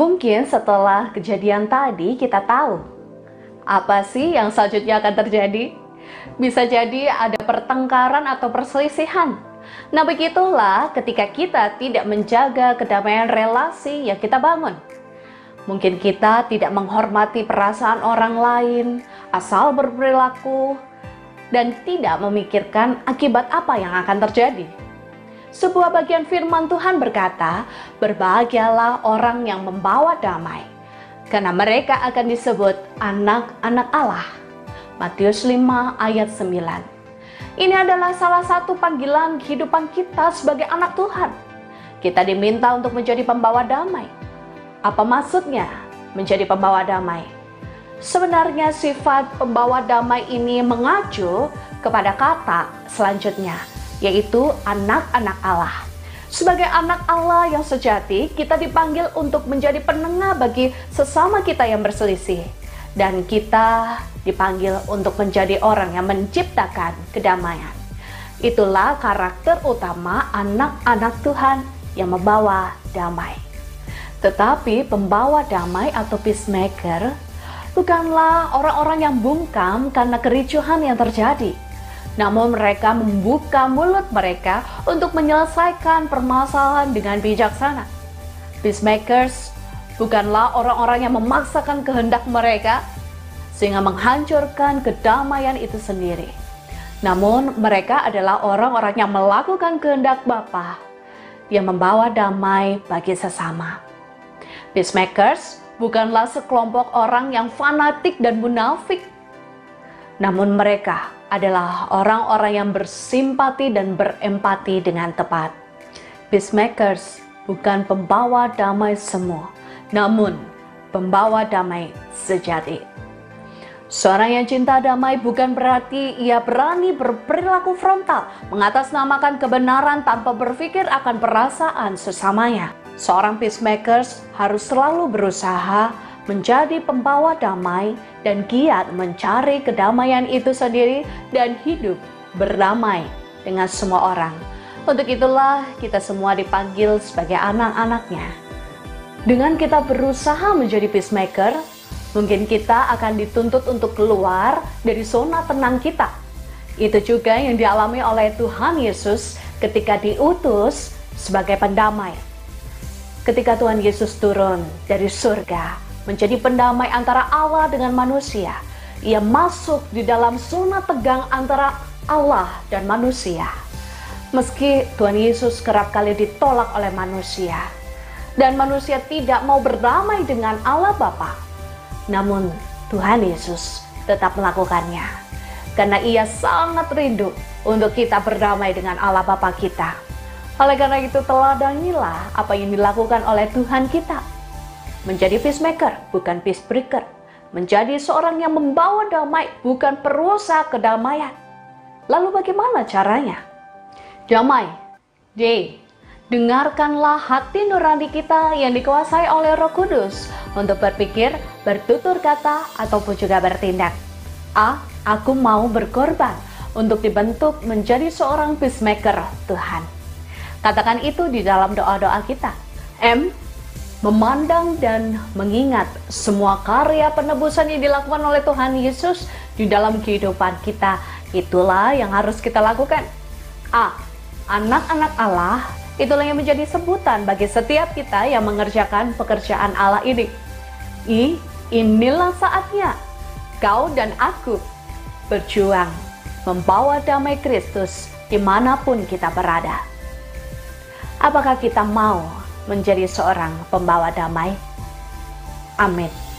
Mungkin setelah kejadian tadi kita tahu apa sih yang selanjutnya akan terjadi. Bisa jadi ada pertengkaran atau perselisihan. Nah begitulah ketika kita tidak menjaga kedamaian relasi yang kita bangun. Mungkin kita tidak menghormati perasaan orang lain, asal berperilaku, dan tidak memikirkan akibat apa yang akan terjadi. Sebuah bagian firman Tuhan berkata, "Berbahagialah orang yang membawa damai, karena mereka akan disebut anak-anak Allah." Matius 5 ayat 9. Ini adalah salah satu panggilan kehidupan kita sebagai anak Tuhan. Kita diminta untuk menjadi pembawa damai. Apa maksudnya menjadi pembawa damai? Sebenarnya sifat pembawa damai ini mengacu kepada kata selanjutnya, yaitu anak-anak Allah. Sebagai anak Allah yang sejati, kita dipanggil untuk menjadi penengah bagi sesama kita yang berselisih. Dan kita dipanggil untuk menjadi orang yang menciptakan kedamaian. Itulah karakter utama anak-anak Tuhan yang membawa damai. Tetapi pembawa damai atau peacemaker bukanlah orang-orang yang bungkam karena kericuhan yang terjadi. Namun mereka membuka mulut mereka untuk menyelesaikan permasalahan dengan bijaksana. Peacemakers bukanlah orang-orang yang memaksakan kehendak mereka sehingga menghancurkan kedamaian itu sendiri. Namun mereka adalah orang-orang yang melakukan kehendak Bapa yang membawa damai bagi sesama. Peacemakers bukanlah sekelompok orang yang fanatik dan munafik. Namun mereka adalah orang-orang yang bersimpati dan berempati dengan tepat. Peacemakers bukan pembawa damai semua, namun pembawa damai sejati. Seorang yang cinta damai bukan berarti ia berani berperilaku frontal, mengatasnamakan kebenaran tanpa berpikir akan perasaan sesamanya. Seorang peacemakers harus selalu berusaha menjadi pembawa damai dan giat mencari kedamaian itu sendiri dan hidup berdamai dengan semua orang. Untuk itulah kita semua dipanggil sebagai anak-anaknya. Dengan kita berusaha menjadi peacemaker, mungkin kita akan dituntut untuk keluar dari zona tenang kita. Itu juga yang dialami oleh Tuhan Yesus ketika diutus sebagai pendamai ketika Tuhan Yesus turun dari surga menjadi pendamai antara Allah dengan manusia. Ia masuk di dalam zona tegang antara Allah dan manusia. Meski Tuhan Yesus kerap kali ditolak oleh manusia dan manusia tidak mau berdamai dengan Allah Bapa. Namun Tuhan Yesus tetap melakukannya karena ia sangat rindu untuk kita berdamai dengan Allah Bapa kita oleh karena itu teladanilah apa yang dilakukan oleh Tuhan kita. Menjadi peacemaker, bukan peacebreaker. Menjadi seorang yang membawa damai, bukan perusak kedamaian. Lalu bagaimana caranya? Damai. D. Dengarkanlah hati nurani kita yang dikuasai oleh roh kudus untuk berpikir, bertutur kata, ataupun juga bertindak. A. Aku mau berkorban untuk dibentuk menjadi seorang peacemaker Tuhan. Katakan itu di dalam doa-doa kita. M. Memandang dan mengingat semua karya penebusan yang dilakukan oleh Tuhan Yesus di dalam kehidupan kita. Itulah yang harus kita lakukan. A. Anak-anak Allah itulah yang menjadi sebutan bagi setiap kita yang mengerjakan pekerjaan Allah ini. I. Inilah saatnya kau dan aku berjuang membawa damai Kristus di mana pun kita berada. Apakah kita mau menjadi seorang pembawa damai? Amin.